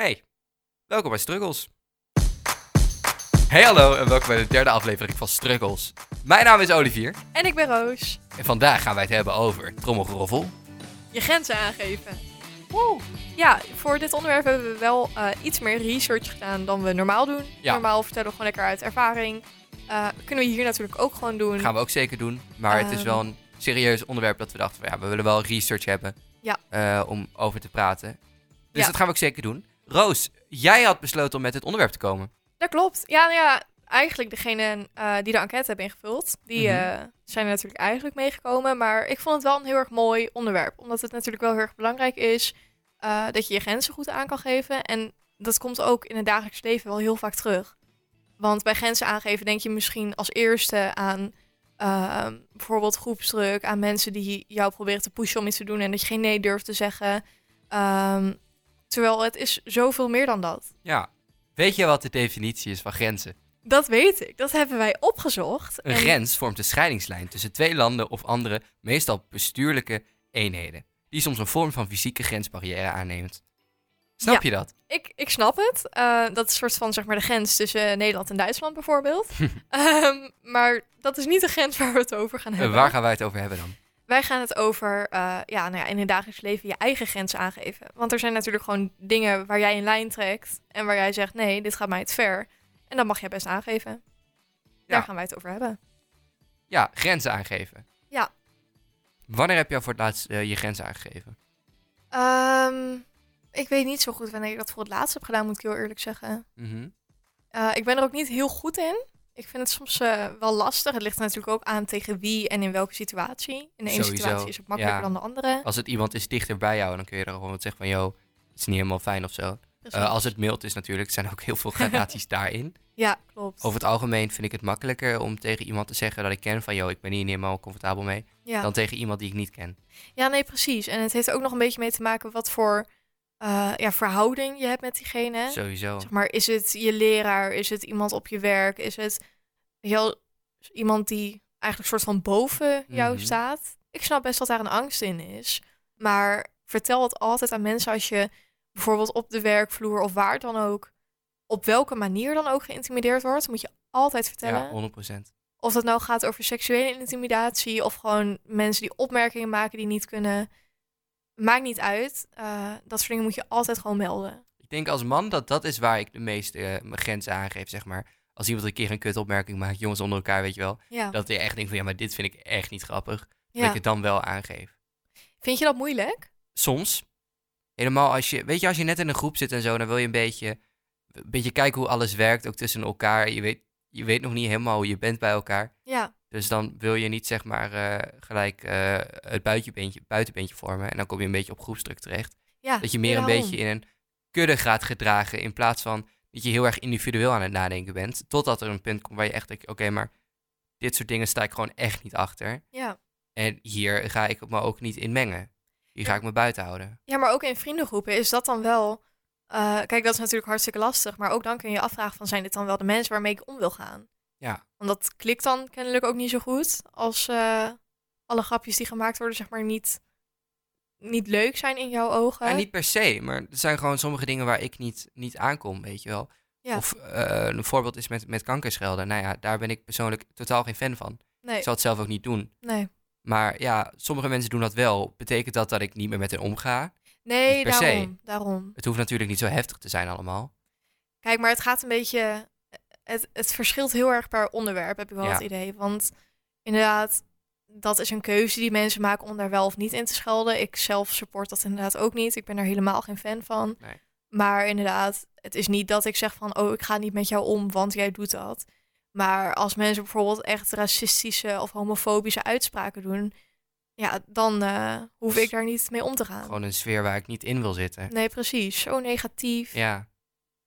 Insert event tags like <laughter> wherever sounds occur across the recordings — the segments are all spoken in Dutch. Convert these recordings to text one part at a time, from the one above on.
Hey, welkom bij Struggles. Hey hallo en welkom bij de derde aflevering van Struggles. Mijn naam is Olivier En ik ben Roos. en vandaag gaan wij het hebben over trommelgeroffel. Je grenzen aangeven. Woe. Ja, voor dit onderwerp hebben we wel eh, iets meer research gedaan dan we normaal doen. Ja. Normaal vertellen we gewoon lekker uit ervaring. Eh, kunnen we hier natuurlijk ook gewoon doen. gaan we ook zeker doen, maar het is Ehm. wel een serieus onderwerp dat we dachten van ja, we willen wel research hebben Ja. eh, om over te praten. Dus Ja. dat gaan we ook zeker doen. Roos, jij had besloten om met het onderwerp te komen. Dat klopt. Ja, nou ja, eigenlijk degene eh, die de enquête hebben ingevuld, die Mhm. eh, zijn er natuurlijk eigenlijk meegekomen. Maar ik vond het wel een heel erg mooi onderwerp. Omdat het natuurlijk wel heel erg belangrijk is eh, dat je je grenzen goed aan kan geven. En dat komt ook in het dagelijks leven wel heel vaak terug. Want bij grenzen aangeven denk je misschien als eerste aan bijvoorbeeld groepsdruk, aan mensen die jou proberen te pushen om iets te doen en dat je geen nee durft te zeggen. Ehm, terwijl het is zoveel meer dan dat. Ja, weet je wat de definitie is van grenzen? Dat weet ik. Dat hebben wij opgezocht. Een En grens vormt een scheidingslijn tussen twee landen of andere, meestal bestuurlijke eenheden, die soms een vorm van fysieke grensbarrière aanneemt. Snap Ja. je dat? Ik, ik snap het. Eh, dat is een soort van zeg maar de grens tussen Nederland en Duitsland bijvoorbeeld. <laughs> Ehm, maar dat is niet de grens waar we het over gaan En hebben. Eh, waar gaan wij het over hebben dan? Wij gaan het over eh, ja, nou ja, in het dagelijks leven je eigen grenzen aangeven. Want er zijn natuurlijk gewoon dingen waar jij een lijn trekt en waar jij zegt nee, dit gaat mij te ver. En dat mag jij best aangeven. Daar Ja. gaan wij het over hebben. Ja, grenzen aangeven. Ja. Wanneer heb je al voor het laatst eh, je grenzen aangegeven? Ehm, ik weet niet zo goed wanneer ik dat voor het laatst heb gedaan, moet ik heel eerlijk zeggen. Mhm. Eh, ik ben er ook niet heel goed in. Ik vind het soms eh, wel lastig. Het ligt er natuurlijk ook aan tegen wie en in welke situatie. In de ene Sowieso, situatie is het makkelijker ja. dan de andere. Als het iemand is dichter bij jou, dan kun je er gewoon wat zeggen van, yo, het is niet helemaal fijn of zo. Eh, als het mild is natuurlijk, er zijn ook heel veel gradaties <laughs> daarin. Ja, klopt. Over het algemeen vind ik het makkelijker om tegen iemand te zeggen dat ik ken van, yo, ik ben hier niet helemaal comfortabel mee, ja. dan tegen iemand die ik niet ken. ja, nee, precies. En het heeft ook nog een beetje mee te maken wat voor eh, ja, verhouding je hebt met diegene. Sowieso. Zeg maar, is het je leraar? Is het iemand op je werk? Is het wel, iemand die eigenlijk soort van boven jou Mhm. staat? Ik snap best dat daar een angst in is. Maar vertel het altijd aan mensen als je bijvoorbeeld op de werkvloer of waar dan ook, op welke manier dan ook geïntimideerd wordt, moet je altijd vertellen. Ja, 100%. Of dat nou gaat over seksuele intimidatie of gewoon mensen die opmerkingen maken die niet kunnen. Maakt niet uit. Eh, dat soort dingen moet je altijd gewoon melden. Ik denk als man dat dat is waar ik de meeste eh, mijn grenzen aangeef, zeg maar. Als iemand een keer een kutopmerking maakt, jongens onder elkaar, weet je wel. Ja. Dat je echt denkt van, ja, maar dit vind ik echt niet grappig. Dat ik het dan wel aangeef. Vind je dat moeilijk? Soms. Helemaal als je, weet je, als je net in een groep zit en zo, dan wil je een beetje, een beetje kijken hoe alles werkt, ook tussen elkaar. Je weet, je weet nog niet helemaal hoe je bent bij elkaar. Ja. Dus dan wil je niet, zeg maar, eh, gelijk eh, het buitenbeentje, buitenbeentje vormen. En dan kom je een beetje op groepsdruk terecht. ja Dat je meer een beetje in een kudde gaat gedragen, in plaats van dat je heel erg individueel aan het nadenken bent. Totdat er een punt komt waar je echt denkt, oké, maar dit soort dingen sta ik gewoon echt niet achter. Ja. En hier ga ik me ook niet in mengen. Hier ga ik me buiten houden. ja, maar ook in vriendengroepen is dat dan wel... eh, kijk, dat is natuurlijk hartstikke lastig. Maar ook dan kun je je afvragen van... zijn dit dan wel de mensen waarmee ik om wil gaan? Ja. Want dat klikt dan kennelijk ook niet zo goed... als eh, alle grapjes die gemaakt worden, zeg maar, niet, niet leuk zijn in jouw ogen. Ja, niet per se, maar er zijn gewoon sommige dingen waar ik niet, niet aankom, weet je wel. Ja. Of eh, een voorbeeld is met, met kankerschelden. Nou ja, daar ben ik persoonlijk totaal geen fan van. Nee, Ik zal het zelf ook niet doen. nee. Maar ja, sommige mensen doen dat wel. Betekent dat dat ik niet meer met hen omga? Nee, per se. daarom, daarom. Het hoeft natuurlijk niet zo heftig te zijn allemaal. Kijk, maar het gaat een beetje. Het, het verschilt heel erg per onderwerp, heb ik wel Ja. het idee. Want inderdaad, dat is een keuze die mensen maken om daar wel of niet in te schelden. Ik zelf support dat inderdaad ook niet. Ik ben er helemaal geen fan van. Nee. Maar inderdaad, het is niet dat ik zeg van, oh, ik ga niet met jou om, want jij doet dat. Maar als mensen bijvoorbeeld echt racistische of homofobische uitspraken doen, ja, dan eh, hoef ik daar niet mee om te gaan. Gewoon een sfeer waar ik niet in wil zitten. Nee, precies. Zo negatief Ja,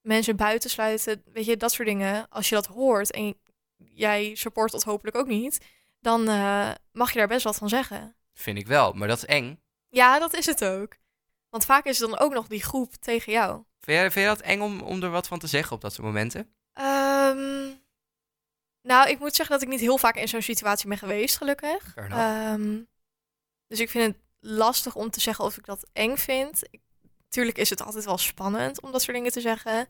mensen buitensluiten, weet je, dat soort dingen. Als je dat hoort en jij support dat hopelijk ook niet, dan eh, mag je daar best wat van zeggen. vind ik wel. Maar dat is eng. Ja, dat is het ook. Want vaak is het dan ook nog die groep tegen jou. Vind jij, vind jij dat eng om, om er wat van te zeggen op dat soort momenten? Ehm, nou, ik moet zeggen dat ik niet heel vaak in zo'n situatie ben geweest, gelukkig. Ehm, dus ik vind het lastig om te zeggen of ik dat eng vind. Ik- tuurlijk is het altijd wel spannend om dat soort dingen te zeggen.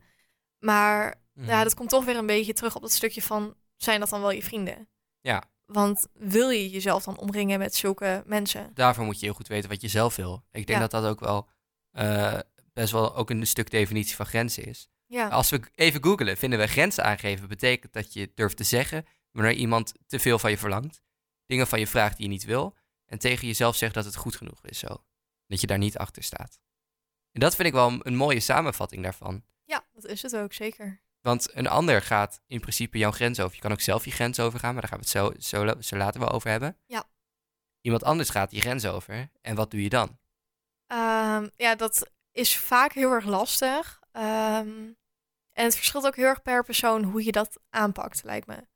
Maar Mhm. ja, dat komt toch weer een beetje terug op dat stukje van... zijn dat dan wel je vrienden? Ja. Want wil je jezelf dan omringen met zulke mensen? Daarvoor moet je heel goed weten wat je zelf wil. Ik denk Ja. dat dat ook wel eh, best wel ook een stuk definitie van grenzen is. Ja, Als we even googelen, vinden we grenzen aangeven betekent dat je durft te zeggen wanneer iemand te veel van je verlangt, dingen van je vraagt die je niet wil en tegen jezelf zegt dat het goed genoeg is zo. Dat je daar niet achter staat. En dat vind ik wel een, mooie samenvatting daarvan. ja, dat is het ook, zeker. Want een ander gaat in principe jouw grens over. Je kan ook zelf je grens overgaan, maar daar gaan we het zo, zo, zo later wel over hebben. Ja. Iemand anders gaat die grens over. En wat doe je dan? Ehm, ja, dat is vaak heel erg lastig. Ehm, en het verschilt ook heel erg per persoon hoe je dat aanpakt, lijkt me.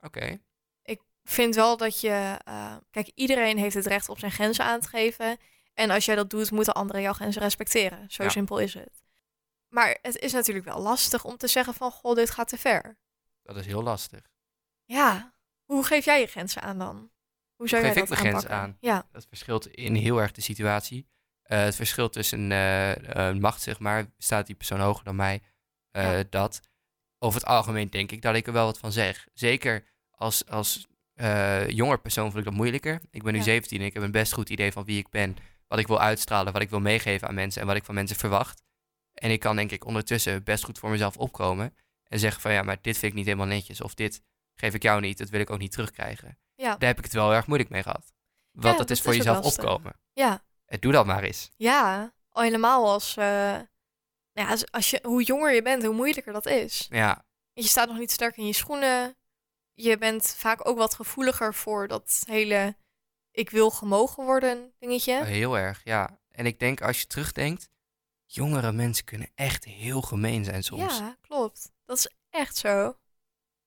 Oké. Ik vind wel dat je... eh, kijk, iedereen heeft het recht op zijn grenzen aan te geven. En als jij dat doet, moeten anderen jouw grenzen respecteren. Zo Ja. simpel is het. Maar het is natuurlijk wel lastig om te zeggen van... Goh, dit gaat te ver. Dat is heel lastig. Ja, hoe geef jij je grenzen aan dan? Hoe zou Hoe jij geef dat ik mijn grenzen aanpakken? Ja, Dat verschilt in heel erg de situatie. Eh, het verschil tussen eh, macht, zeg maar, staat die persoon hoger dan mij, Ja. dat. Over het algemeen denk ik dat ik er wel wat van zeg. Zeker als, als jonger persoon vind ik dat moeilijker. Ik ben nu Ja. 17 en ik heb een best goed idee van wie ik ben, wat ik wil uitstralen, wat ik wil meegeven aan mensen en wat ik van mensen verwacht. En ik kan denk ik ondertussen best goed voor mezelf opkomen en zeggen van ja, maar dit vind ik niet helemaal netjes of dit geef ik jou niet, dat wil ik ook niet terugkrijgen. ja, Daar heb ik het wel erg moeilijk mee gehad. Want Ja, dat dat is voor is jezelf lastig. opkomen. ja. En doe dat maar eens. Ja, al helemaal als, eh, ja, als, als je, hoe jonger je bent, hoe moeilijker dat is. Ja, Je staat nog niet sterk in je schoenen. Je bent vaak ook wat gevoeliger voor dat hele ik wil gemogen worden dingetje. heel erg, ja. En ik denk als je terugdenkt, jongere mensen kunnen echt heel gemeen zijn soms. Ja, klopt. Dat is echt zo.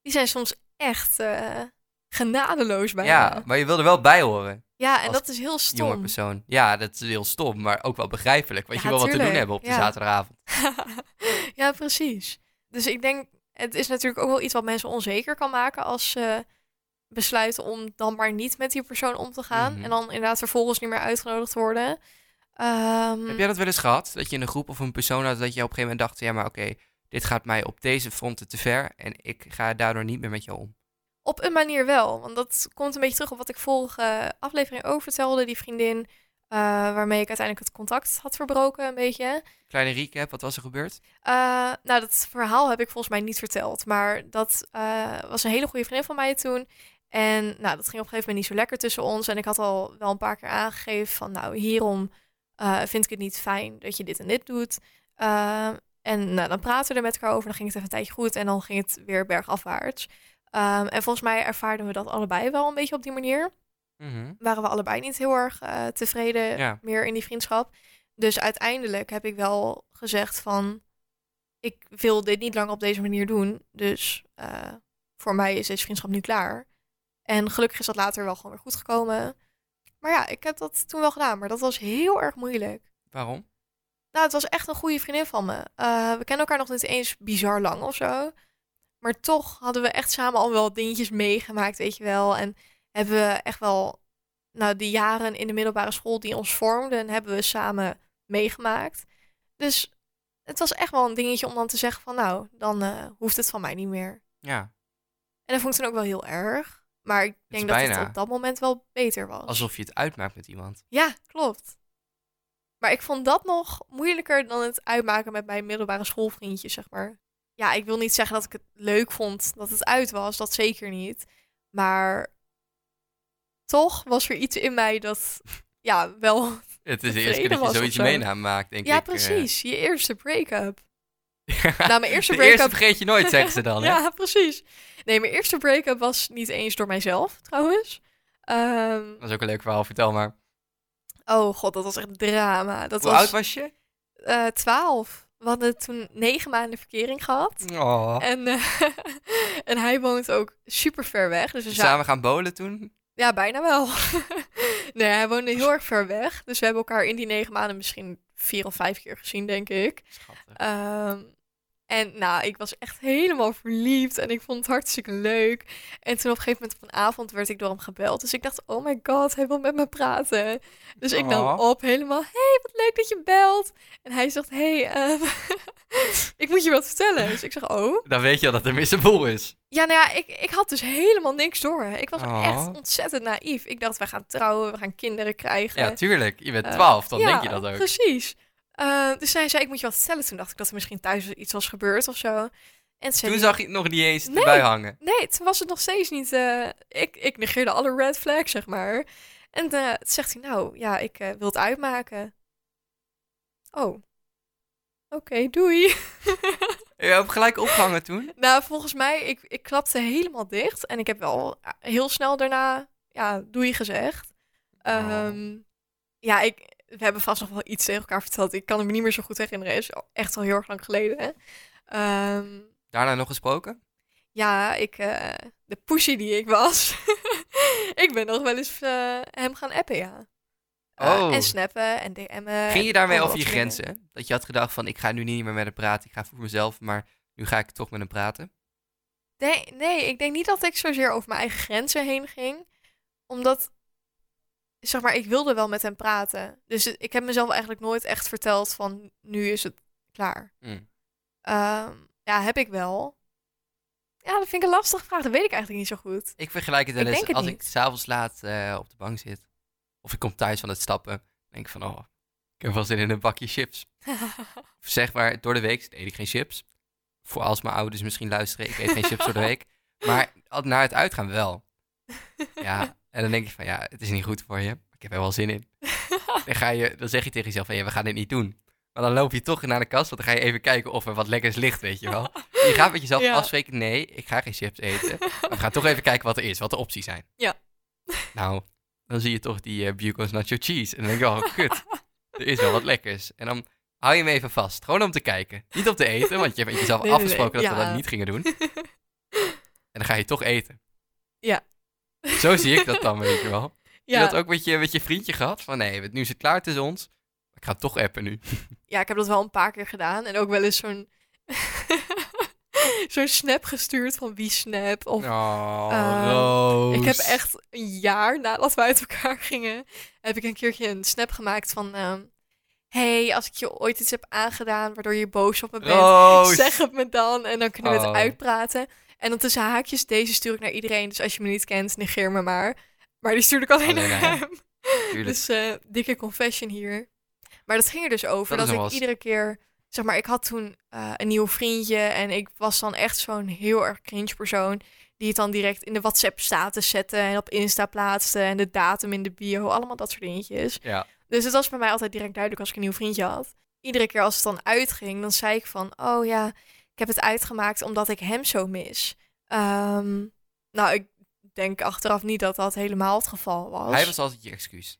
Die zijn soms echt eh, genadeloos bijna. Ja, maar je wil er wel bij horen, Ja, en dat is heel jonge stom. persoon. Ja, dat is heel stom, maar ook wel begrijpelijk. Want Ja, je wil wat te doen hebben op de ja. zaterdagavond. <laughs> ja, precies. Dus ik denk, het is natuurlijk ook wel iets wat mensen onzeker kan maken als ze besluiten om dan maar niet met die persoon om te gaan. Mhm. En dan inderdaad vervolgens niet meer uitgenodigd worden. Ehm, Heb jij dat wel eens gehad? Dat je in een groep of een persoon had dat je op een gegeven moment dacht, ja maar oké, dit gaat mij op deze fronten te ver en ik ga daardoor niet meer met jou om. Op een manier wel, want dat komt een beetje terug op wat ik vorige aflevering over vertelde. Die vriendin eh, waarmee ik uiteindelijk het contact had verbroken een beetje. Kleine recap, wat was er gebeurd? Eh, nou, dat verhaal heb ik volgens mij niet verteld. Maar dat eh, was een hele goede vriendin van mij toen. En nou, dat ging op een gegeven moment niet zo lekker tussen ons. En ik had al wel een paar keer aangegeven van... nou, hierom eh, vind ik het niet fijn dat je dit en dit doet. Eh, en nou, dan praten we er met elkaar over. Dan ging het even een tijdje goed. En dan ging het weer bergafwaarts. Ehm, en volgens mij ervaarden we dat allebei wel een beetje op die manier. Mhm. Waren we allebei niet heel erg eh, tevreden Ja. meer in die vriendschap. Dus uiteindelijk heb ik wel gezegd van... ik wil dit niet langer op deze manier doen. Dus voor mij is deze vriendschap nu klaar. En gelukkig is dat later wel gewoon weer goed gekomen. Maar ja, ik heb dat toen wel gedaan. Maar dat was heel erg moeilijk. Waarom? Nou, het was echt een goede vriendin van me. Eh, we kennen elkaar nog niet eens bizar lang of zo. Maar toch hadden we echt samen al wel dingetjes meegemaakt, weet je wel. En hebben we echt wel, nou, de jaren in de middelbare school die ons vormden, hebben we samen meegemaakt. Dus het was echt wel een dingetje om dan te zeggen van, nou, dan eh, hoeft het van mij niet meer. Ja, En dat vond ik toen ook wel heel erg. Maar ik denk dat bijna het op dat moment wel beter was. alsof je het uitmaakt met iemand. Ja, klopt. Maar ik vond dat nog moeilijker dan het uitmaken met mijn middelbare schoolvriendjes, zeg maar. Ja, ik wil niet zeggen dat ik het leuk vond dat het uit was, dat zeker niet. Maar toch was er iets in mij dat, ja, wel... Het is de eerste keer dat je zoiets zo. meemaakt, denk ja, ik. eh. precies. Je eerste break-up. Ja. <laughs> Nou, mijn eerste break-up... vergeet je nooit, zeggen ze dan. <laughs> hè? ja, precies. Nee, mijn eerste break-up was niet eens door mijzelf, trouwens. Ehm, Dat is ook een leuk verhaal, vertel maar. oh god, dat was echt drama. Dat Hoe was oud was je? eh, 12. We hadden toen negen maanden verkering gehad. Oh. En, eh, <laughs> en hij woont ook super ver weg. Dus we za- Samen gaan bowlen toen? Ja, bijna wel. nee, hij woonde heel erg ver weg. Dus we hebben elkaar in die negen maanden misschien vier of vijf keer gezien, denk ik. Schattig. En nou, ik was echt helemaal verliefd en ik vond het hartstikke leuk. En toen op een gegeven moment op een avond werd ik door hem gebeld. Dus ik dacht, oh my god, hij wil met me praten. Dus ik nam Oh. op, helemaal, hey, wat leuk dat je belt. En hij zegt, hey, ehm, <laughs> ik moet je wat vertellen. Dus ik zeg, oh. Dan weet je al dat er mis een boel is. Ja, nou ja, ik, ik had dus helemaal niks door. Ik was Oh. echt ontzettend naïef. Ik dacht, we gaan trouwen, we gaan kinderen krijgen. Ja, tuurlijk. Je bent Eh, 12, dan ja, denk je dat ook. Precies. Eh, dus hij zei, ik moet je wat vertellen. Toen dacht ik dat er misschien thuis iets was gebeurd of zo. En toen zag je het nog niet eens Nee. erbij hangen. Nee, toen was het nog steeds niet... eh, ik, ik negeerde alle red flags, zeg maar. En toen zegt hij, nou, ja, ik wil het uitmaken. Oh. Oké, doei. <laughs> Je hebt gelijk opgehangen toen. nou, volgens mij, ik, ik klapte helemaal dicht. En ik heb wel heel snel daarna, ja, doei gezegd. Ehm, Ja, ik, we hebben vast nog wel iets tegen elkaar verteld. Ik kan het me niet meer zo goed herinneren. Het is echt al heel erg lang geleden. Hè? Ehm, Daarna nog gesproken? ja, ik, eh, de pushy die ik was. <laughs> ik ben nog wel eens eh, hem gaan appen, ja. Eh, Oh. En snappen en DM'en. Ging je daarmee over je dingen. grenzen? Dat je had gedacht van, ik ga nu niet meer met hem praten. Ik ga voor mezelf, maar nu ga ik toch met hem praten. Nee, nee, ik denk niet dat ik zozeer over mijn eigen grenzen heen ging. Omdat, zeg maar, ik wilde wel met hem praten. Dus ik heb mezelf eigenlijk nooit echt verteld van, nu is het klaar. Mm. Ehm, ja, heb ik wel. Ja, dat vind ik een lastige vraag. Dat weet ik eigenlijk niet zo goed. Ik vergelijk het wel eens als ik s'avonds laat eh, op de bank zit. Of ik kom thuis van het stappen. denk ik van, oh, ik heb wel zin in een bakje chips. <laughs> Of zeg maar, door de week eet ik geen chips. Voor als mijn ouders misschien luisteren, ik eet geen chips door de week. <laughs> Maar al- naar het uitgaan wel. Ja, en dan denk je van, ja, het is niet goed voor je. Ik heb er wel zin in. <laughs> Dan, ga je, dan zeg je tegen jezelf van, ja, we gaan dit niet doen. Maar dan loop je toch naar de kast, want dan ga je even kijken of er wat lekkers ligt, weet je wel. <laughs> Je gaat met jezelf Ja. afspreken, nee, ik ga geen chips eten. Maar we gaan toch even kijken wat er is, wat de opties zijn. Ja. <laughs> Nou, dan zie je toch die eh Buco's Nacho Cheese. En dan denk je, oh, kut, er is wel wat lekkers. En dan hou je hem even vast, gewoon om te kijken. Niet om te eten, want je hebt met jezelf Nee, nee, afgesproken dat we dat niet gingen doen. En dan ga je toch eten. Ja. <laughs> Zo zie ik dat dan, weet je wel. Heb Je ja, dat ook met je, met je vriendje gehad? Van nee, nu is het klaar tussen ons. Ik ga toch appen nu. <laughs> ja, ik heb dat wel een paar keer gedaan. En ook wel eens zo'n... <laughs> zo'n snap gestuurd van wie snap. Of Oh, Eh, Roos. Ik heb echt een jaar nadat we uit elkaar gingen, heb ik een keertje een snap gemaakt van... ehm, hey, als ik je ooit iets heb aangedaan waardoor je boos op me bent, zeg het me dan en dan kunnen we het Oh. uitpraten. En dan tussen haakjes, deze stuur ik naar iedereen. Dus als je me niet kent, negeer me maar. Maar die stuurde ik alleen Alleen naar hem. Dus eh, dikke confession hier. Maar dat ging er dus over Dat ik iedere keer... Zeg maar, ik had toen eh, een nieuw vriendje en ik was dan echt zo'n heel erg cringe persoon die het dan direct in de WhatsApp-status zette en op Insta plaatste en de datum in de bio, allemaal dat soort dingetjes. Ja. Dus het was bij mij altijd direct duidelijk als ik een nieuw vriendje had. Iedere keer als het dan uitging, dan zei ik van, oh ja, ik heb het uitgemaakt omdat ik hem zo mis. Ehm, nou, ik denk achteraf niet dat dat helemaal het geval was. Hij was altijd je excuus.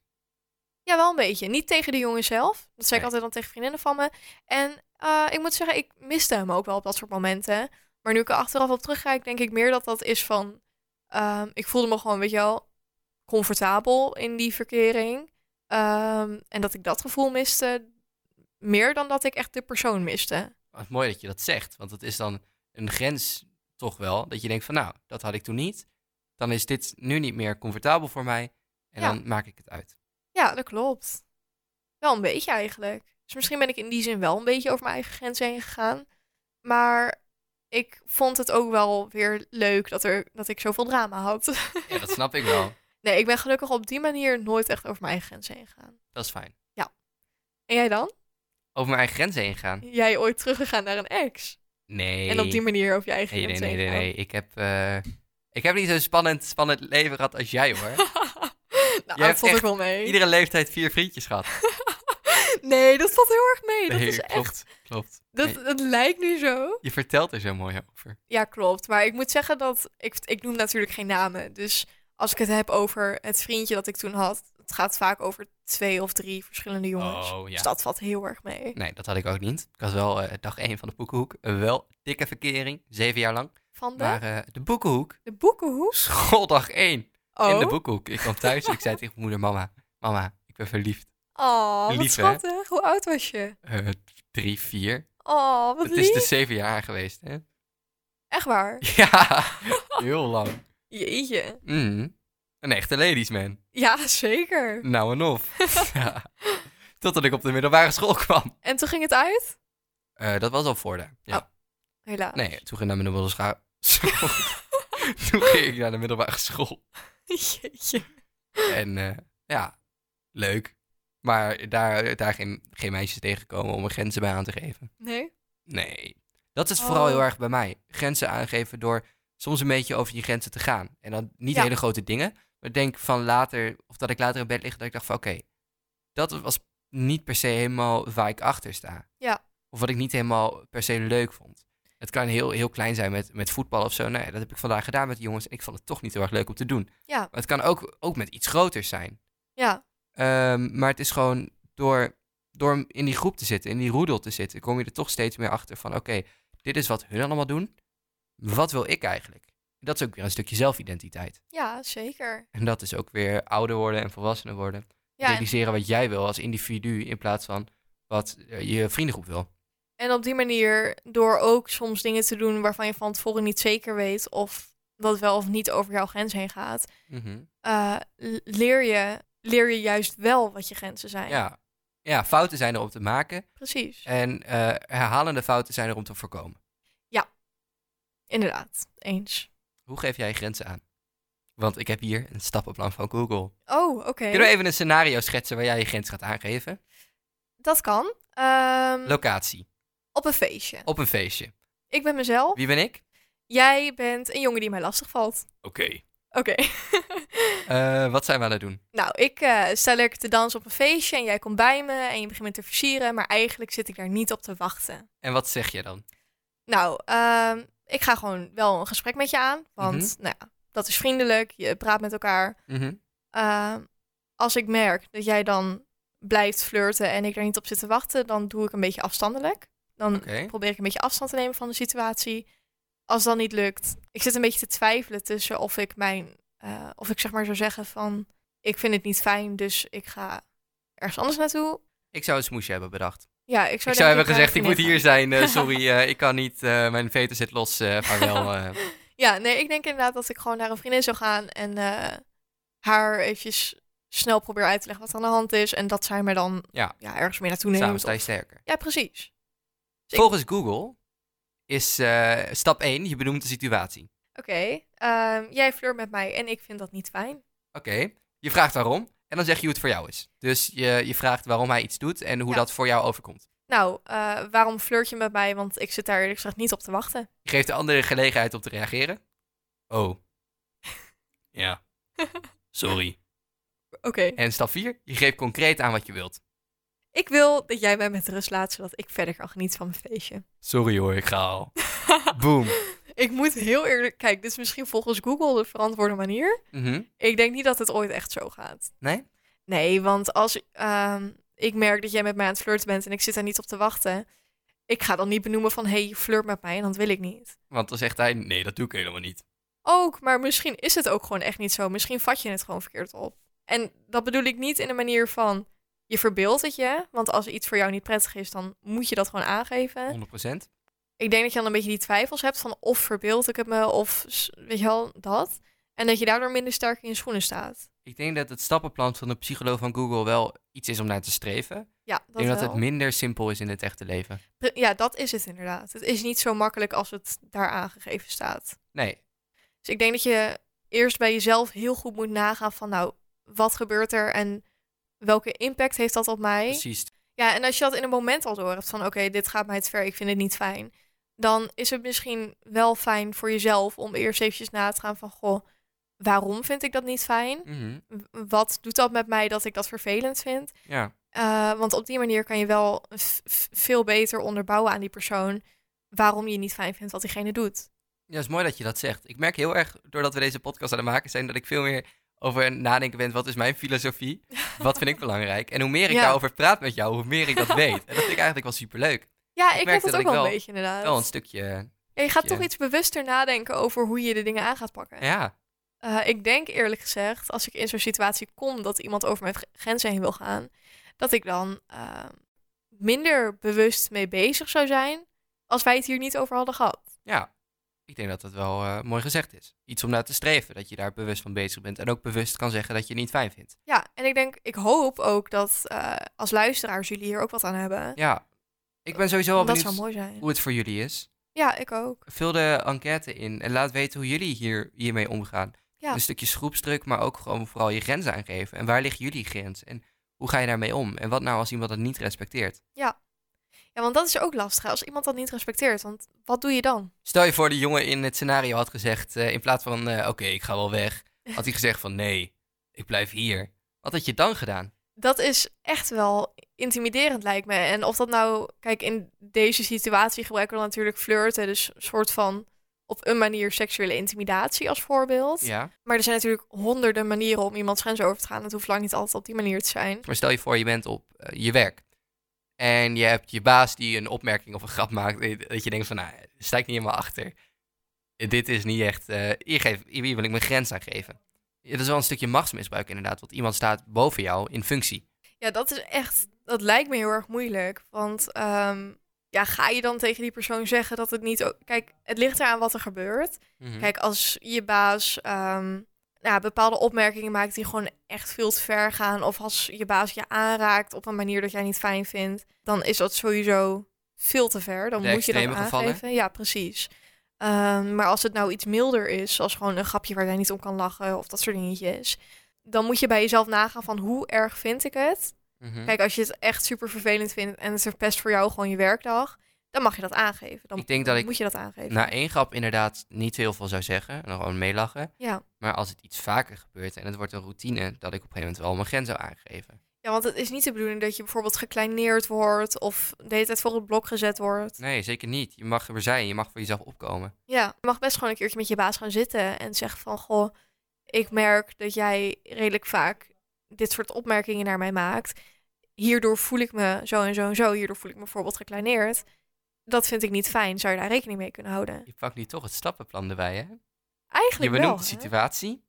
Ja, wel een beetje. Niet tegen de jongen zelf. Dat Nee. ik altijd dan tegen vriendinnen van me. En eh, ik moet zeggen, ik miste hem ook wel op dat soort momenten. Maar nu ik er achteraf op terugkijk, denk ik meer dat dat is van... ehm, ik voelde me gewoon, weet je wel, comfortabel in die verkering. Ehm, en dat ik dat gevoel miste, meer dan dat ik echt de persoon miste. Wat mooi dat je dat zegt. Want het is dan een grens toch wel. Dat je denkt van nou, dat had ik toen niet. Dan is dit nu niet meer comfortabel voor mij. En Ja. dan maak ik het uit. Ja, dat klopt. Wel een beetje eigenlijk. Dus misschien ben ik in die zin wel een beetje over mijn eigen grenzen heen gegaan. Maar ik vond het ook wel weer leuk dat, er, dat ik zoveel drama had. Ja, dat snap ik wel. <laughs> nee, ik ben gelukkig op die manier nooit echt over mijn eigen grenzen heen gegaan. Dat is fijn. En jij dan? Over mijn eigen grenzen heen gaan. Jij ooit teruggegaan naar een ex? Nee. En op die manier over je eigen Nee, nee, grenzen nee, nee, heen nee. Ik heb, eh, ik heb niet zo'n spannend, spannend leven gehad als jij hoor. <laughs> nou, Jij dat valt ook wel mee. Iedere leeftijd vier vriendjes gehad. <laughs> Nee, dat valt heel erg mee. Dat Nee, is klopt, echt... klopt. Dat, Nee, dat lijkt nu zo. je vertelt er zo mooi over. Ja, klopt. Maar ik moet zeggen dat ik, ik noem natuurlijk geen namen. Dus als ik het heb over het vriendje dat ik toen had, het gaat vaak over twee of drie verschillende jongens. Oh, ja. Dus dat valt heel erg mee. Nee, dat had ik ook niet. Ik had wel eh, dag één van de Boekenhoek. Een wel dikke verkering, zeven jaar lang. Van de, Maar eh, de Boekenhoek, de boekenhoek. schooldag één Oh, in de Boekenhoek. Ik kwam thuis en ik zei tegen mijn moeder, mama, mama, ik ben verliefd. oh wat hè? schattig. Hoe oud was je? Eh, drie, vier. Oh, wat Het is dus zeven jaar geweest, hè? Echt waar. <laughs> Ja, heel lang. <laughs> Jeetje. Mm. Een echte ladies man. Ja, zeker. Nou en of. <laughs> ja. Totdat ik op de middelbare school kwam. En toen ging het uit? Eh, dat was al voor de. Ja. Oh. Helaas. Nee, toen ging ik naar mijn middelbare school. <laughs> toen ging ik naar de middelbare school. Jeetje. En eh, ja, leuk. Maar daar, daar geen, geen meisjes tegenkomen om er grenzen bij aan te geven. Nee? Nee. Dat is vooral Oh. heel erg bij mij. Grenzen aangeven door soms een beetje over je grenzen te gaan. En dan niet Ja. hele grote dingen. Maar ik denk van later, of dat ik later in bed lig, dat ik dacht van oké, dat was niet per se helemaal waar ik achter sta. Ja. Of wat ik niet helemaal per se leuk vond. Het kan heel, heel klein zijn met, met voetbal of zo. Nee, dat heb ik vandaag gedaan met de jongens. En ik vond het toch niet heel erg leuk om te doen. Ja. Maar het kan ook, ook met iets groters zijn. Ja. Ehm, maar het is gewoon door, door in die groep te zitten, in die roedel te zitten, kom je er toch steeds meer achter van: oké, dit is wat hun allemaal doen. Wat wil ik eigenlijk? Dat is ook weer een stukje zelfidentiteit. Ja, zeker. En dat is ook weer ouder worden en volwassener worden. Ja, en, Realiseren wat jij wil als individu in plaats van wat eh, je vriendengroep wil. en op die manier, door ook soms dingen te doen waarvan je van tevoren niet zeker weet of dat wel of niet over jouw grens heen gaat, Mhm. eh, leer, je, leer je juist wel wat je grenzen zijn. ja. ja, fouten zijn er om te maken Precies. en eh, herhalende fouten zijn er om te voorkomen. Inderdaad. Eens. Hoe geef jij grenzen aan? Want ik heb hier een stappenplan van Google. Oh, oké. Kunnen we even een scenario schetsen waar jij je grens gaat aangeven? Dat kan. Ehm, Locatie. op een feestje. Op een feestje. Ik ben mezelf. Wie ben ik? Jij bent een jongen die mij lastig valt. Oké. Oké. <laughs> Eh, wat zijn we aan het doen? nou, ik eh, sta lekker te dansen op een feestje en jij komt bij me en je begint me te versieren, maar eigenlijk zit ik daar niet op te wachten. En wat zeg je dan? Nou, ehm, ik ga gewoon wel een gesprek met je aan, want nou ja, dat is vriendelijk, je praat met elkaar. Mhm. Ehm, als ik merk dat jij dan blijft flirten en ik daar niet op zit te wachten, dan doe ik een beetje afstandelijk. Dan probeer ik een beetje afstand te nemen van de situatie. Als dat niet lukt, ik zit een beetje te twijfelen tussen of ik mijn, eh, of ik zeg maar zou zeggen van, ik vind het niet fijn, dus ik ga ergens anders naartoe. Ik zou een smoesje hebben bedacht. Ja, ik Ik zou, hebben gezegd, ik moet hier zijn. eh, <laughs> sorry, eh, ik kan niet. eh, mijn veter zit los. vaarwel. <laughs> Ja, nee, ik denk inderdaad dat ik gewoon naar een vriendin zou gaan en haar eventjes snel probeer uit te leggen wat er aan de hand is. En dat zij mij dan Ja. ja, ergens meer naartoe neemt. Samen sta je sterker. Ja, precies. ik- Volgens Google is stap 1, je benoemt de situatie. Oké, ehm, jij flirt met mij en ik vind dat niet fijn. Oké, je vraagt waarom. En dan zeg je hoe het voor jou is. Dus je, je vraagt waarom hij iets doet en hoe Ja. dat voor jou overkomt. Nou, eh, waarom flirt je met mij? Want ik zit daar eerlijk gezegd niet op te wachten. Je geeft de andere gelegenheid om te reageren. Oh. <laughs> Ja. Sorry. Oké. En stap 4, je geeft concreet aan wat je wilt. Ik wil dat jij mij met rust laat, zodat ik verder kan genieten van mijn feestje. Sorry hoor, ik ga al. <laughs> Boom. Ik moet heel eerlijk... Kijk, dit is misschien volgens Google de verantwoorde manier. Mhm. Ik denk niet dat het ooit echt zo gaat. Nee? Nee, want als ehm, ik merk dat jij met mij aan het flirten bent en ik zit daar niet op te wachten... Ik ga dan niet benoemen van, hey, je flirt met mij en dat wil ik niet. Want dan zegt hij, nee, dat doe ik helemaal niet. Ook, maar misschien is het ook gewoon echt niet zo. Misschien vat je het gewoon verkeerd op. En dat bedoel ik niet in een manier van je verbeeldt het je. Want als iets voor jou niet prettig is, dan moet je dat gewoon aangeven. 100%. Ik denk dat je dan een beetje die twijfels hebt van of verbeeld ik het me of weet je wel dat. En dat je daardoor minder sterk in je schoenen staat. Ik denk dat het stappenplan van de psycholoog van Google wel iets is om naar te streven. Ja, Ik dat denk dat het minder simpel is in het echte leven. Ja, dat is het inderdaad. Het is niet zo makkelijk als het daar aangegeven staat. Nee, Dus ik denk dat je eerst bij jezelf heel goed moet nagaan van nou, wat gebeurt er en welke impact heeft dat op mij? precies. Ja, en als je dat in een moment al door hebt van oké, dit gaat mij te ver, ik vind het niet fijn. Dan is het misschien wel fijn voor jezelf om eerst eventjes na te gaan van goh, waarom vind ik dat niet fijn? Mhm. Wat doet dat met mij dat ik dat vervelend vind? Ja, Eh, want op die manier kan je wel veel beter onderbouwen aan die persoon waarom je niet fijn vindt wat diegene doet. Ja, het is mooi dat je dat zegt. Ik merk heel erg, doordat we deze podcast aan het maken zijn, dat ik veel meer over nadenken ben. Wat is mijn filosofie? <laughs> Wat vind ik belangrijk? En hoe meer ik Ja. daarover praat met jou, hoe meer ik dat weet. En dat vind ik eigenlijk wel superleuk. Ja, Ik ik, merkte heb het dat ook wel een wel- beetje inderdaad. Wel een stukje, Ja, je gaat toch iets bewuster nadenken over hoe je de dingen aan gaat pakken. ja, Eh, ik denk eerlijk gezegd, als ik in zo'n situatie kom dat iemand over mijn grenzen heen wil gaan, dat ik dan eh, minder bewust mee bezig zou zijn als wij het hier niet over hadden gehad. Ja, ik denk dat dat wel eh, mooi gezegd is. Iets om naar te streven, dat je daar bewust van bezig bent. En ook bewust kan zeggen dat je het niet fijn vindt. Ja, en ik denk, ik hoop ook dat eh, als luisteraars jullie hier ook wat aan hebben. Ja, ik ben sowieso dat benieuwd zou mooi zijn. hoe het voor jullie is. Ja, ik ook. Vul de enquête in en laat weten hoe jullie hier, hiermee omgaan. Ja. Een stukje groepsdruk, maar ook gewoon vooral je grenzen aangeven. En waar ligt jullie grens? En hoe ga je daarmee om? En wat nou als iemand dat niet respecteert? Ja, want dat is ook lastig als iemand dat niet respecteert. Want wat doe je dan? Stel je voor de jongen in het scenario had gezegd, eh, in plaats van eh, oké, ik ga wel weg, <laughs> had hij gezegd van nee, ik blijf hier. Wat had je dan gedaan? Dat is echt wel intimiderend lijkt me. En of dat nou, kijk, in deze situatie gebruiken we dan natuurlijk flirten. Dus een soort van op een manier seksuele intimidatie als voorbeeld. Ja. Maar er zijn natuurlijk honderden manieren om iemands grens over te gaan. Het hoeft lang niet altijd op die manier te zijn. Maar stel je voor, je bent op eh, je werk. En je hebt je baas die een opmerking of een grap maakt. Dat je denkt van, nou, sta ik niet helemaal achter. Dit is niet echt, eh, hier, geef, hier wil ik mijn grens aan geven. Dat is wel een stukje machtsmisbruik inderdaad. Want iemand staat boven jou in functie. Ja, dat is echt, dat lijkt me heel erg moeilijk. Want ehm, ja, ga je dan tegen die persoon zeggen dat het niet... Kijk, het ligt eraan wat er gebeurt. Mhm. Kijk, als je baas ehm, nou, bepaalde opmerkingen maakt die gewoon echt veel te ver gaan, of als je baas je aanraakt op een manier dat jij niet fijn vindt, dan is dat sowieso veel te ver. Dan De moet je dat gevallen? aangeven. Ja, precies. Ehm, maar als het nou iets milder is, zoals gewoon een grapje waar jij niet om kan lachen of dat soort dingetjes, dan moet je bij jezelf nagaan van hoe erg vind ik het. Mhm. Kijk, als je het echt super vervelend vindt en het verpest voor jou gewoon je werkdag, dan mag je dat aangeven. Dan Ik denk dat ik moet je dat aangeven. na één grap inderdaad niet heel veel zou zeggen. En gewoon meelachen. ja. Maar als het iets vaker gebeurt en het wordt een routine, dat ik op een gegeven moment wel mijn grens zou aangeven. Ja, want het is niet de bedoeling dat je bijvoorbeeld gekleineerd wordt of de hele tijd voor het blok gezet wordt. Nee, zeker niet. Je mag er zijn, je mag voor jezelf opkomen. Ja, je mag best gewoon een keertje met je baas gaan zitten en zeggen van, goh, ik merk dat jij redelijk vaak dit soort opmerkingen naar mij maakt. Hierdoor voel ik me zo en zo en zo. Hierdoor voel ik me bijvoorbeeld gekleineerd. Dat vind ik niet fijn. Zou je daar rekening mee kunnen houden? Je pakt nu toch het stappenplan erbij, hè? Je Eigenlijk benoemt wel. de hè? situatie.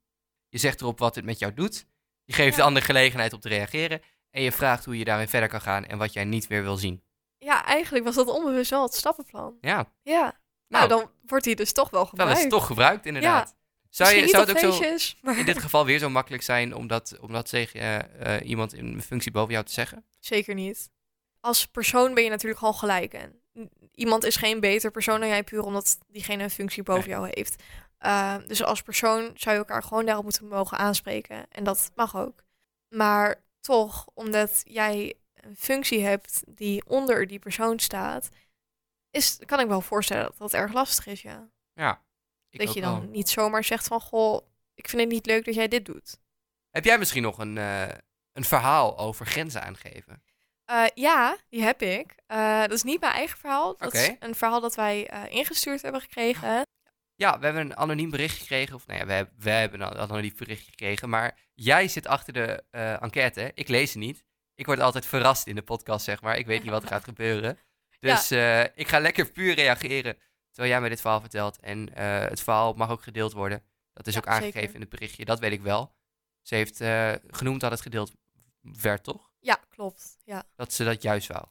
Je zegt erop wat het met jou doet. Je geeft de ander gelegenheid om te reageren. En je vraagt hoe je daarin verder kan gaan en wat jij niet meer wil zien. Ja, eigenlijk was dat onbewust wel het stappenplan. Ja, Ja. Nou, nou, dan wordt hij dus toch wel gebruikt. is toch gebruikt inderdaad. Zou, je, zou het ook zo maar in dit geval weer zo makkelijk zijn om dat, om dat tegen eh, eh, iemand in een functie boven jou te zeggen? Zeker niet. Als persoon ben je natuurlijk gewoon gelijk. En iemand is geen beter persoon dan jij puur omdat diegene een functie boven Nee. jou heeft. Uh, dus als persoon zou je elkaar gewoon daarop moeten mogen aanspreken. En dat mag ook. Maar toch, omdat jij een functie hebt die onder die persoon staat, is, kan ik wel voorstellen dat dat erg lastig is, ja. Ja. Ik dat je dan wel. niet zomaar zegt van, goh, ik vind het niet leuk dat jij dit doet. Heb jij misschien nog een, eh, een verhaal over grenzen aangeven? Uh, ja, die heb ik. Uh, dat is niet mijn eigen verhaal. Dat is een verhaal dat wij ingestuurd hebben gekregen. Ja, we hebben een anoniem bericht gekregen. Of nou ja, we, hebben- we hebben een anoniem bericht gekregen. Maar jij zit achter de eh, enquête. Ik lees ze niet. Ik word altijd verrast in de podcast, zeg maar. Ik weet niet wat er gaat gebeuren. <laughs> Dus eh, ik ga lekker puur reageren terwijl jij mij dit verhaal vertelt. En eh, het verhaal mag ook gedeeld worden. Dat is Ja, ook aangegeven zeker. in het berichtje. Dat weet ik wel. Ze heeft eh, genoemd dat het gedeeld werd, toch? Ja, klopt. Ja. Dat ze dat juist wou.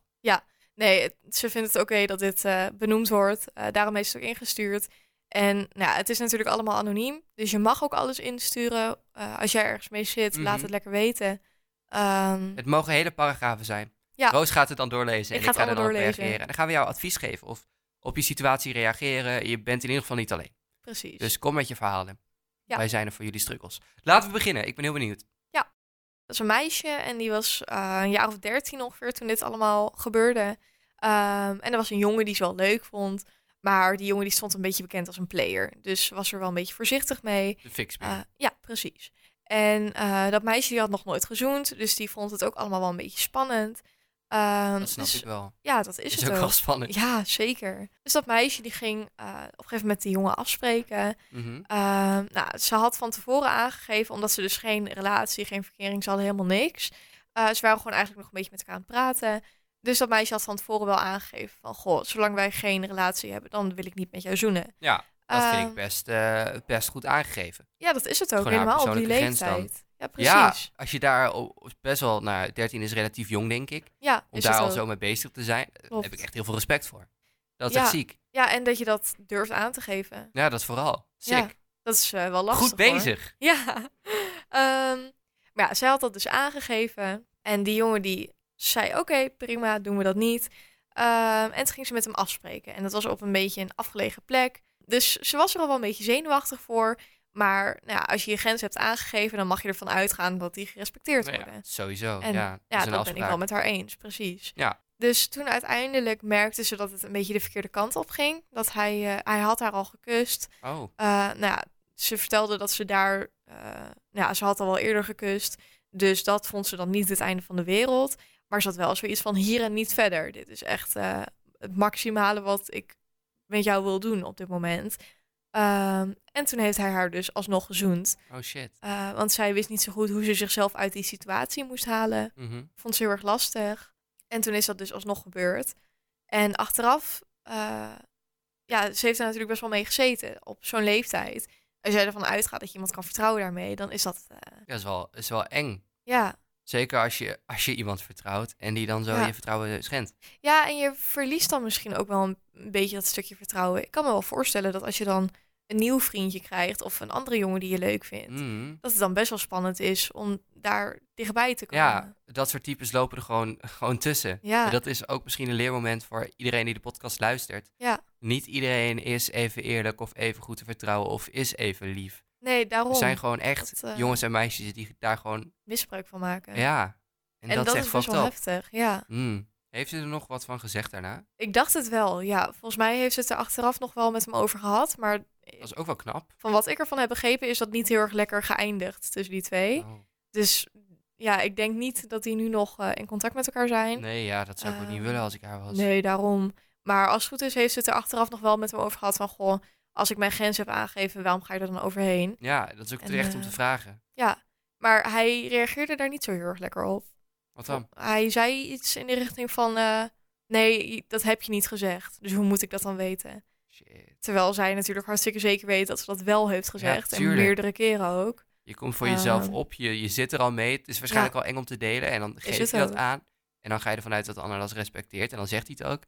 Nee, het- ze vindt het oké dat dit eh, benoemd wordt. Eh, daarom heeft ze het ook ingestuurd. En nou, ja, het is natuurlijk allemaal anoniem. Dus je mag ook alles insturen. Eh, als jij ergens mee zit, laat Mhm. het lekker weten. Ehm, Het mogen hele paragrafen zijn. Ja. Roos gaat het dan doorlezen Ik en ik ga er dan op reageren. En dan gaan we jou advies geven of op je situatie reageren. Je bent in ieder geval niet alleen. precies. Dus kom met je verhalen. Ja. Wij zijn er voor jullie struggles. Laten we beginnen. Ik ben heel benieuwd. Dat is een meisje en die was eh, een jaar of dertien ongeveer toen dit allemaal gebeurde. Ehm, en er was een jongen die ze wel leuk vond. Maar die jongen die stond een beetje bekend als een player. Dus was er wel een beetje voorzichtig mee. De fix Eh, ja, precies. En eh, dat meisje die had nog nooit gezoend. Dus die vond het ook allemaal wel een beetje spannend. Ehm, dat snap dus, ik wel. Ja, dat is, Is, het ook ook. wel spannend. Ja, zeker. Dus dat meisje die ging eh, op een gegeven moment die jongen afspreken. Mhm. Ehm, nou, ze had van tevoren aangegeven, omdat ze dus geen relatie, geen verkering, ze hadden helemaal niks. Eh, ze waren gewoon eigenlijk nog een beetje met elkaar aan het praten. Dus dat meisje had van tevoren wel aangegeven van, goh, zolang wij geen relatie hebben, dan wil ik niet met jou zoenen. Ja, dat vind ik Ehm, best, eh, best goed aangegeven. Ja, dat is het ook, Gewoon helemaal op die leeftijd. Ja, Ja, precies. als je daar best wel, nou, 13 is relatief jong, denk ik. Ja, Om is daar al zo mee bezig te zijn, eh, Klopt. heb ik echt heel veel respect voor. Dat is Ja. echt ziek. Ja, en dat je dat durft aan te geven. Ja, dat vooral. Sick. Ja, Dat is eh, wel lastig. Goed hoor. bezig. <laughs> Ja. Ehm, maar ja, zij had dat dus aangegeven. En die jongen die zei, oké, prima, doen we dat niet. Ehm, en toen ging ze met hem afspreken. En dat was op een beetje een afgelegen plek. Dus ze was er al wel een beetje zenuwachtig voor. Maar nou ja, als je je grens hebt aangegeven, dan mag je ervan uitgaan dat die gerespecteerd Nou ja, worden. sowieso. En ja, dat Ja, dat ben ik wel met haar eens, precies. Ja. Dus toen uiteindelijk merkte ze dat het een beetje de verkeerde kant op ging. Dat hij, eh, hij had haar al gekust. Oh, Eh, nou ja, ze vertelde dat ze daar, eh, nou ja, ze had al wel eerder gekust. Dus dat vond ze dan niet het einde van de wereld. Maar ze had wel zoiets van hier en niet verder. Dit is echt het maximale wat ik met jou wil doen op dit moment. Ehm, en toen heeft hij haar dus alsnog gezoend. oh shit. Eh, want zij wist niet zo goed hoe ze zichzelf uit die situatie moest halen. Mhm. Vond ze heel erg lastig. En toen is dat dus alsnog gebeurd. En achteraf, eh, ja, ze heeft er natuurlijk best wel mee gezeten op zo'n leeftijd. Als jij ervan uitgaat dat je iemand kan vertrouwen daarmee, dan is dat, eh, Ja, is wel, is wel eng. ja. Zeker als je, als je iemand vertrouwt en die dan zo Ja. je vertrouwen schendt. Ja, en je verliest dan misschien ook wel een, een beetje dat stukje vertrouwen. Ik kan me wel voorstellen dat als je dan een nieuw vriendje krijgt of een andere jongen die je leuk vindt, Mhm. dat het dan best wel spannend is om daar dichtbij te komen. Ja, dat soort types lopen er gewoon, <laughs> gewoon tussen. Ja. En dat is ook misschien een leermoment voor iedereen die de podcast luistert. Ja. Niet iedereen is even eerlijk of even goed te vertrouwen of is even lief. Nee, daarom Er zijn gewoon echt Dat, eh, jongens en meisjes die daar gewoon... misbruik van maken. Ja. En, en dat, dat, is echt best wel heftig. Ja. Mm. Heeft ze er nog wat van gezegd daarna? Ik dacht het wel, ja. Volgens mij heeft ze het er achteraf nog wel met hem over gehad. Maar Dat is ook wel knap. van wat ik ervan heb begrepen is dat niet heel erg lekker geëindigd tussen die twee. Oh. Dus ja, ik denk niet dat die nu nog eh, in contact met elkaar zijn. Nee, ja, dat zou ik ook niet Ehm, willen als ik haar was. Nee, daarom. Maar als het goed is, heeft ze het er achteraf nog wel met hem over gehad van... Goh, als ik mijn grens heb aangegeven, waarom ga je er dan overheen? Ja, dat is ook En, terecht om eh, te vragen. Ja, maar hij reageerde daar niet zo heel erg lekker op. Wat dan? Hij zei iets in de richting van... eh, nee, dat heb je niet gezegd. Dus hoe moet ik dat dan weten? Shit. Terwijl zij natuurlijk hartstikke zeker weet dat ze dat wel heeft gezegd. en meerdere keren ook. Je komt voor jezelf Ehm, op, je, je zit er al mee. Het is waarschijnlijk al eng om te delen. En dan geef je dat ook. aan. En dan ga je ervan uit dat de ander dat respecteert. En dan zegt hij het ook.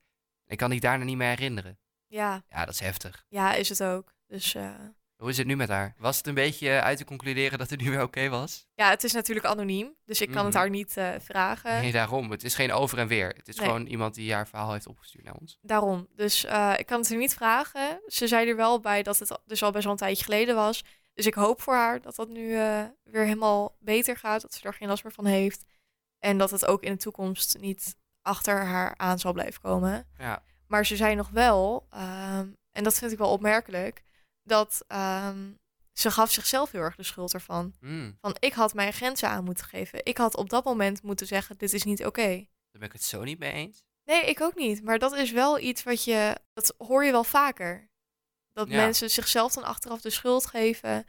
En kan hij daarna niet meer herinneren. Ja, Ja, dat is heftig. ja, is het ook. Dus eh, Hoe is het nu met haar? Was het een beetje eh, uit te concluderen dat het nu weer oké was? ja, het is natuurlijk anoniem. Dus ik kan het Mhm. haar niet eh, vragen. Nee, daarom. Het is geen over en weer. Het is Nee. gewoon iemand die haar verhaal heeft opgestuurd naar ons. Daarom. Dus ik kan het er niet vragen. Ze zei er wel bij dat het dus al best wel een tijdje geleden was. Dus ik hoop voor haar dat dat nu weer helemaal beter gaat. Dat ze er geen last meer van heeft. En dat het ook in de toekomst niet achter haar aan zal blijven komen. Ja. Maar ze zei nog wel, ehm, en dat vind ik wel opmerkelijk, dat ehm, ze gaf zichzelf heel erg de schuld ervan. Mm, Van ik had mijn grenzen aan moeten geven. Ik had op dat moment moeten zeggen, dit is niet oké. daar ben ik het zo niet mee eens. Nee, ik ook niet. Maar dat is wel iets wat je, dat hoor je wel vaker. Dat Ja. mensen zichzelf dan achteraf de schuld geven,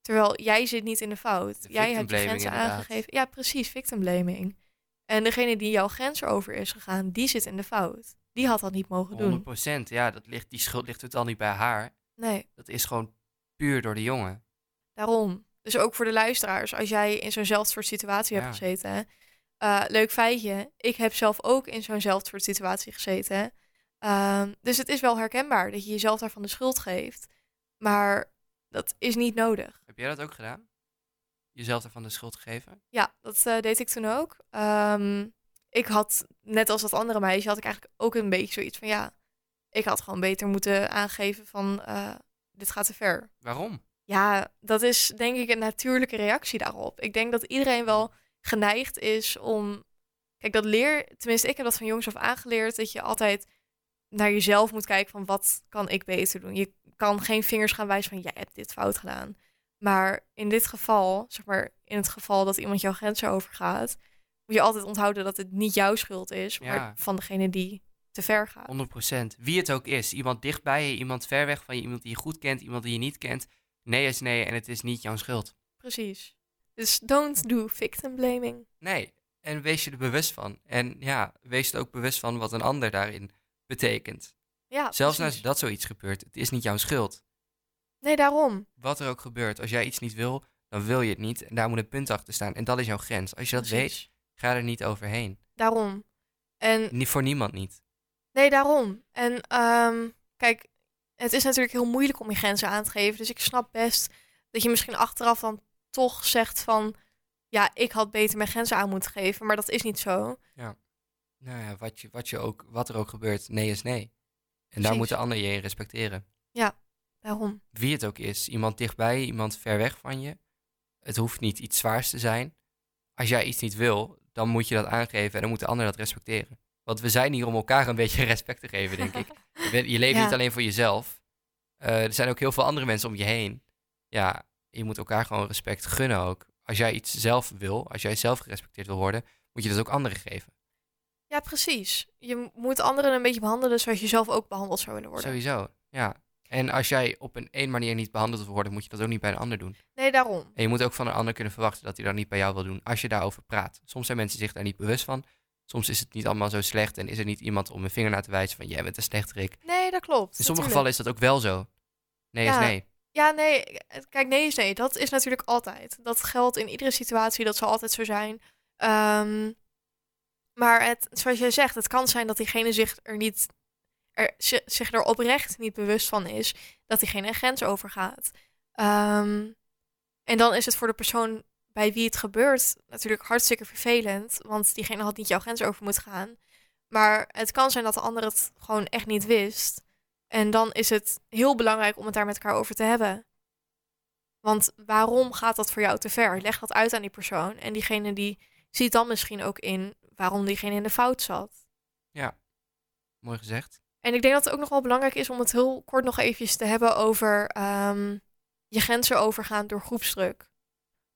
terwijl jij zit niet in de fout. De jij hebt je grenzen inderdaad. aangegeven. Ja, precies, victim blaming. En degene die jouw grens over is gegaan, die zit in de fout. Die had dat niet mogen doen. 100%. Ja, dat ligt, die schuld ligt totaal niet bij haar. Nee. Dat is gewoon puur door de jongen. Daarom. Dus ook voor de luisteraars, als jij in zo'nzelfde soort situatie Ja. hebt gezeten. eh, leuk feitje, ik heb zelf ook in zo'nzelfde soort situatie gezeten. Ehm, dus het is wel herkenbaar dat je jezelf daarvan de schuld geeft. Maar dat is niet nodig. Heb jij dat ook gedaan? Jezelf ervan de schuld geven? Ja, dat eh, deed ik toen ook. Ehm, ik had, net als dat andere meisje, had ik eigenlijk ook een beetje zoiets van... ja, ik had gewoon beter moeten aangeven van... eh, dit gaat te ver. Waarom? Ja, dat is denk ik een natuurlijke reactie daarop. Ik denk dat iedereen wel geneigd is om. Kijk, dat leer. Tenminste, ik heb dat van jongs af aangeleerd. Dat je altijd naar jezelf moet kijken van wat kan ik beter doen. Je kan geen vingers gaan wijzen van jij hebt dit fout gedaan. Maar in dit geval, zeg maar, in het geval dat iemand jouw grenzen overgaat, moet je altijd onthouden dat het niet jouw schuld is, maar Ja. van degene die te ver gaat. 100%. Wie het ook is. Iemand dichtbij je, iemand ver weg van je, iemand die je goed kent, iemand die je niet kent. Nee is nee en het is niet jouw schuld. Precies. Dus don't do victim blaming. Nee. En wees je er bewust van. En ja, wees er ook bewust van wat een ander daarin betekent. Ja, Zelfs als dat zoiets gebeurt, het is niet jouw schuld. Nee, daarom. Wat er ook gebeurt, als jij iets niet wil, dan wil je het niet. En daar moet een punt achter staan. En dat is jouw grens. Als je dat weet. Ga er niet overheen. Daarom. En Niet voor niemand niet. nee, daarom. En ehm, kijk, het is natuurlijk heel moeilijk om je grenzen aan te geven. Dus ik snap best dat je misschien achteraf dan toch zegt van... Ja, ik had beter mijn grenzen aan moeten geven. Maar dat is niet zo. Nou ja, wat, je, wat, je ook, wat er ook gebeurt, nee is nee. En daar Precies. moet de ander je in respecteren. Daarom. Wie het ook is. Iemand dichtbij, iemand ver weg van je. Het hoeft niet iets zwaars te zijn. Als jij iets niet wil, dan moet je dat aangeven en dan moet de ander dat respecteren. Want we zijn hier om elkaar een beetje <laughs> respect te geven, denk ik. Je, bent- je leeft Ja. niet alleen voor jezelf. Eh, er zijn ook heel veel andere mensen om je heen. Ja, je moet elkaar gewoon respect gunnen ook. Als jij iets zelf wil, als jij zelf gerespecteerd wil worden, moet je dat ook anderen geven. Ja, precies. Je moet anderen een beetje behandelen zoals je zelf ook behandeld zou willen worden. Sowieso, ja. En als jij op een één manier niet behandeld wil worden, moet je dat ook niet bij een ander doen. Nee, daarom. En je moet ook van een ander kunnen verwachten dat hij dat niet bij jou wil doen als je daarover praat. Soms zijn mensen zich daar niet bewust van. Soms is het niet allemaal zo slecht en is er niet iemand om een vinger naar te wijzen van jij bent een slechterik. Nee, dat klopt. In sommige natuurlijk. gevallen is dat ook wel zo. Nee Ja. is nee. Ja, nee. Kijk, nee is nee. Dat is natuurlijk altijd. Dat geldt in iedere situatie. Dat zal altijd zo zijn. Ehm, maar het, zoals jij zegt, het kan zijn dat diegene zich er niet, zi- zich er oprecht niet bewust van is dat diegene een grens overgaat. Ehm, en dan is het voor de persoon bij wie het gebeurt natuurlijk hartstikke vervelend, want diegene had niet jouw grens over moeten gaan. Maar het kan zijn dat de ander het gewoon echt niet wist. En dan is het heel belangrijk om het daar met elkaar over te hebben. Want waarom gaat dat voor jou te ver? Leg dat uit aan die persoon. En diegene die ziet dan misschien ook in waarom diegene in de fout zat. Mooi gezegd. En ik denk dat het ook nog wel belangrijk is om het heel kort nog eventjes te hebben over ehm, je grenzen overgaan door groepsdruk.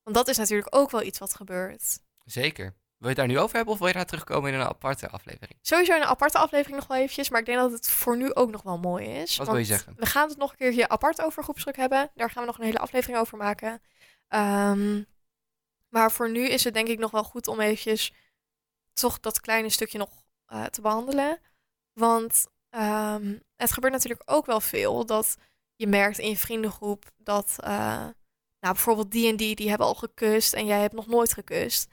Want dat is natuurlijk ook wel iets wat gebeurt. Zeker. Wil je het daar nu over hebben of wil je daar terugkomen in een aparte aflevering? Sowieso in een aparte aflevering nog wel eventjes, maar ik denk dat het voor nu ook nog wel mooi is. Wat wil je zeggen? We gaan het nog een keertje apart over groepsdruk hebben. Daar gaan we nog een hele aflevering over maken. Ehm, maar voor nu is het denk ik nog wel goed om eventjes toch dat kleine stukje nog eh, te behandelen. Want ehm, het gebeurt natuurlijk ook wel veel dat je merkt in je vriendengroep dat eh, nou, bijvoorbeeld die en die, die hebben al gekust en jij hebt nog nooit gekust.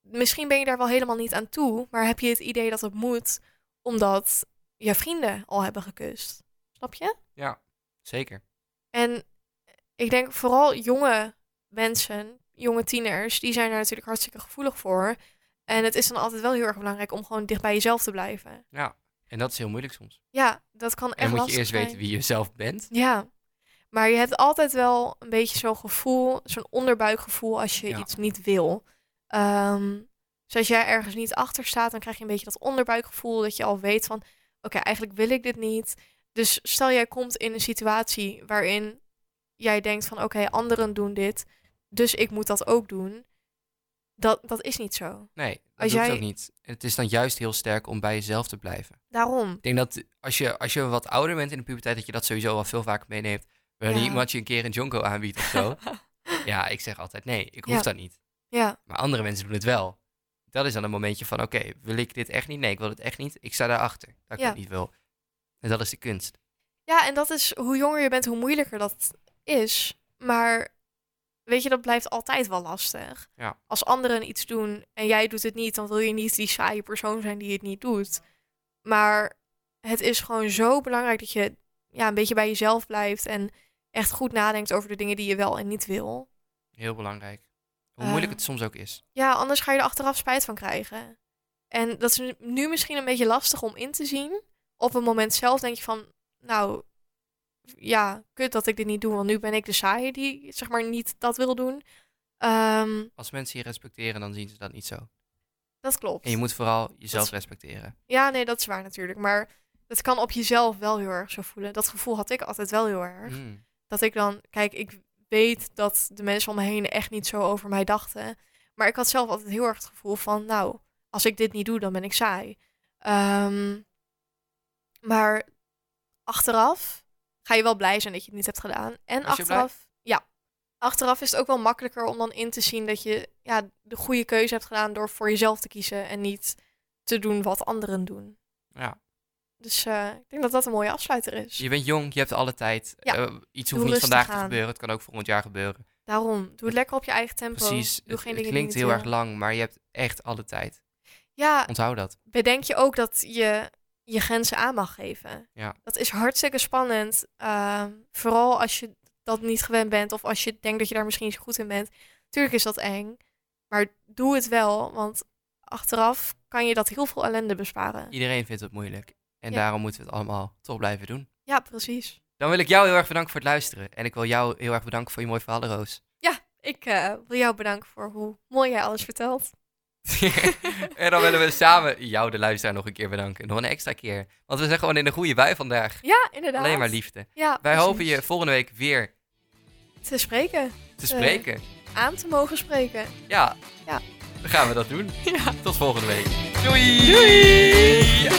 Misschien ben je daar wel helemaal niet aan toe, maar heb je het idee dat het moet omdat je vrienden al hebben gekust. Snap je? Ja, zeker. En ik denk vooral jonge mensen, jonge tieners, die zijn daar natuurlijk hartstikke gevoelig voor. En het is dan altijd wel heel erg belangrijk om gewoon dicht bij jezelf te blijven. Ja, en dat is heel moeilijk soms. Ja, dat kan En echt dan moet je eerst zijn. weten wie je zelf bent. Ja, maar je hebt altijd wel een beetje zo'n gevoel, zo'n onderbuikgevoel als je Ja. iets niet wil. Ehm, dus als jij ergens niet achter staat, dan krijg je een beetje dat onderbuikgevoel dat je al weet van, oké, eigenlijk wil ik dit niet. Dus stel jij komt in een situatie waarin jij denkt van, oké, anderen doen dit, dus ik moet dat ook doen. Dat, dat is niet zo. Nee, Als hoeft jij- ook niet. Het is dan juist heel sterk om bij jezelf te blijven. Daarom. Ik denk dat als je, als je wat ouder bent in de puberteit, dat je dat sowieso wel veel vaker meeneemt. Wanneer Ja. iemand je een keer een jonko aanbiedt of zo. <laughs> ja, ik zeg altijd nee, ik hoef Ja. dat niet. Ja, Maar andere mensen doen het wel. Dat is dan een momentje van, oké, wil ik dit echt niet? Nee, ik wil het echt niet. Ik sta daarachter dat ik Ja. het niet wil. En dat is de kunst. Ja, en dat is hoe jonger je bent, hoe moeilijker dat is. Maar weet je, dat blijft altijd wel lastig. Ja. Als anderen iets doen en jij doet het niet, dan wil je niet die saaie persoon zijn die het niet doet. Maar het is gewoon zo belangrijk dat je ja, een beetje bij jezelf blijft en echt goed nadenkt over de dingen die je wel en niet wil. Heel belangrijk. Hoe moeilijk het soms ook is. Ja, anders ga je er achteraf spijt van krijgen. En dat is nu- misschien een beetje lastig om in te zien. Op het moment zelf denk je van, nou, ja, kut dat ik dit niet doe, want nu ben ik de saaie die, zeg maar, niet dat wil doen. Ehm, Als mensen je respecteren, dan zien ze dat niet zo. dat klopt. En je moet vooral jezelf is- respecteren. Ja, nee, dat is waar natuurlijk. Maar het kan op jezelf wel heel erg zo voelen. Dat gevoel had ik altijd wel heel erg. Mm. Dat ik dan, kijk, ik weet dat de mensen om me heen echt niet zo over mij dachten. Maar ik had zelf altijd heel erg het gevoel van, nou, als ik dit niet doe, dan ben ik saai. Ehm, maar achteraf ga je wel blij zijn dat je het niet hebt gedaan. En Was achteraf, ja, achteraf is het ook wel makkelijker om dan in te zien dat je ja, de goede keuze hebt gedaan door voor jezelf te kiezen en niet te doen wat anderen doen. Ja. Dus eh, ik denk dat dat een mooie afsluiter is. Je bent jong, je hebt alle tijd. Ja, Eh, iets doe hoeft niet vandaag te gebeuren. Het kan ook volgend jaar gebeuren. Daarom, doe het lekker op je eigen tempo. Precies. Doe Het, geen het dingen klinkt heel erg lang, maar je hebt echt alle tijd. Ja, Onthoud dat. bedenk je ook dat je je grenzen aan mag geven. Ja. Dat is hartstikke spannend. ehm, vooral als je dat niet gewend bent of als je denkt dat je daar misschien niet zo goed in bent. Tuurlijk is dat eng, maar doe het wel, want achteraf kan je dat heel veel ellende besparen. Iedereen vindt het moeilijk. En Ja. daarom moeten we het allemaal toch blijven doen. Ja, precies. Dan wil ik jou heel erg bedanken voor het luisteren. En ik wil jou heel erg bedanken voor je mooie verhalen, Roos. Ik eh, wil jou bedanken voor hoe mooi jij alles vertelt. <laughs> en dan willen we samen jou, de luisteraar, nog een keer bedanken. Nog een extra keer. Want we zijn gewoon in een goede bui vandaag. Ja, inderdaad. Alleen maar liefde. Ja, Wij precies. hopen je volgende week weer te spreken, te spreken. aan te mogen spreken. Ja. Ja. Dan gaan we dat doen. <laughs> Ja. Tot volgende week. Doei! Doei! Ja.